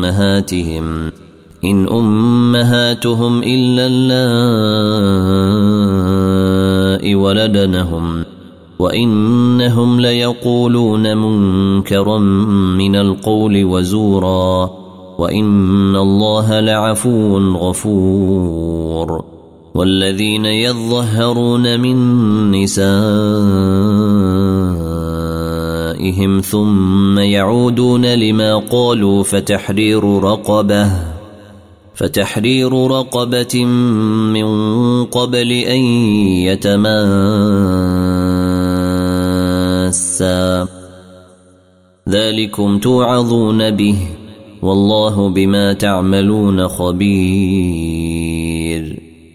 أمهاتهم إن أمهاتهم إلا اللائي ولدنهم وإنهم ليقولون منكرا من القول وزورا وإن الله لعفو غفور. والذين يظهرون من نسائهم ثم يعودون لما قالوا فتحرير رقبه فتحرير رقبة من قبل أن يتماسا ذلكم توعظون به والله بما تعملون خبير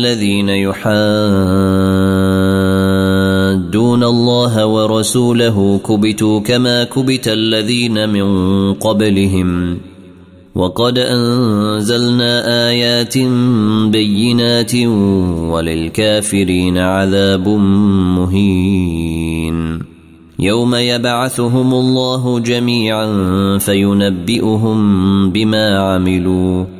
الذين يحادون الله ورسوله كبتوا كما كبت الذين من قبلهم وقد أنزلنا آيات بينات وللكافرين عذاب مهين يوم يبعثهم الله جميعا فينبئهم بما عملوا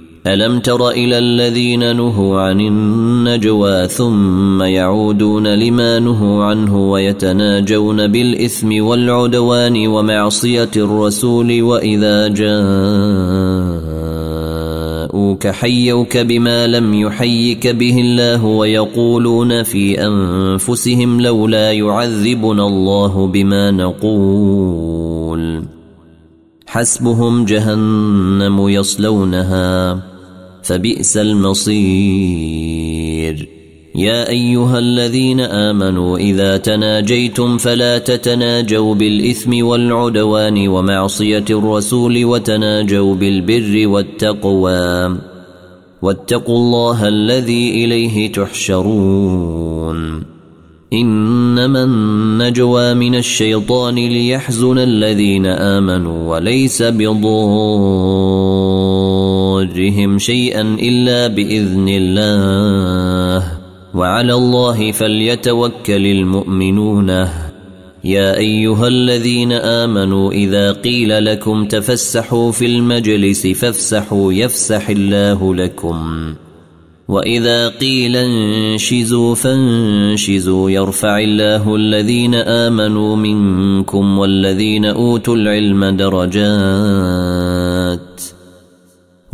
ألم تر إلى الذين نهوا عن النجوى ثم يعودون لما نهوا عنه ويتناجون بالإثم والعدوان ومعصية الرسول وإذا جاءوك حيوك بما لم يحيك به الله ويقولون في أنفسهم لولا يعذبنا الله بما نقول. حسبهم جهنم يصلونها. فبئس المصير. يا أيها الذين آمنوا إذا تناجيتم فلا تتناجوا بالإثم والعدوان ومعصية الرسول وتناجوا بالبر والتقوى. واتقوا الله الذي إليه تحشرون. إنما النجوى من الشيطان ليحزن الذين آمنوا وليس بضارهم شيئا الا باذن الله وعلى الله فليتوكل المؤمنون يا ايها الذين امنوا اذا قيل لكم تفسحوا في المجلس فافسحوا يفسح الله لكم واذا قيل انشزوا فانشزوا يرفع الله الذين امنوا منكم والذين اوتوا العلم درجات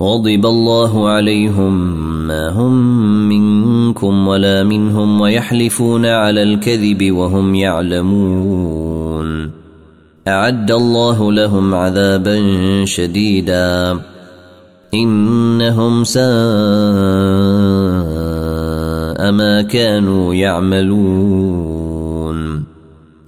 غضب الله عليهم ما هم منكم ولا منهم ويحلفون على الكذب وهم يعلمون. أعد الله لهم عذابا شديدا. إنهم ساء ما كانوا يعملون.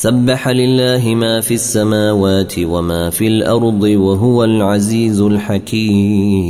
سبح لله ما في السماوات وما في الأرض وهو العزيز الحكيم.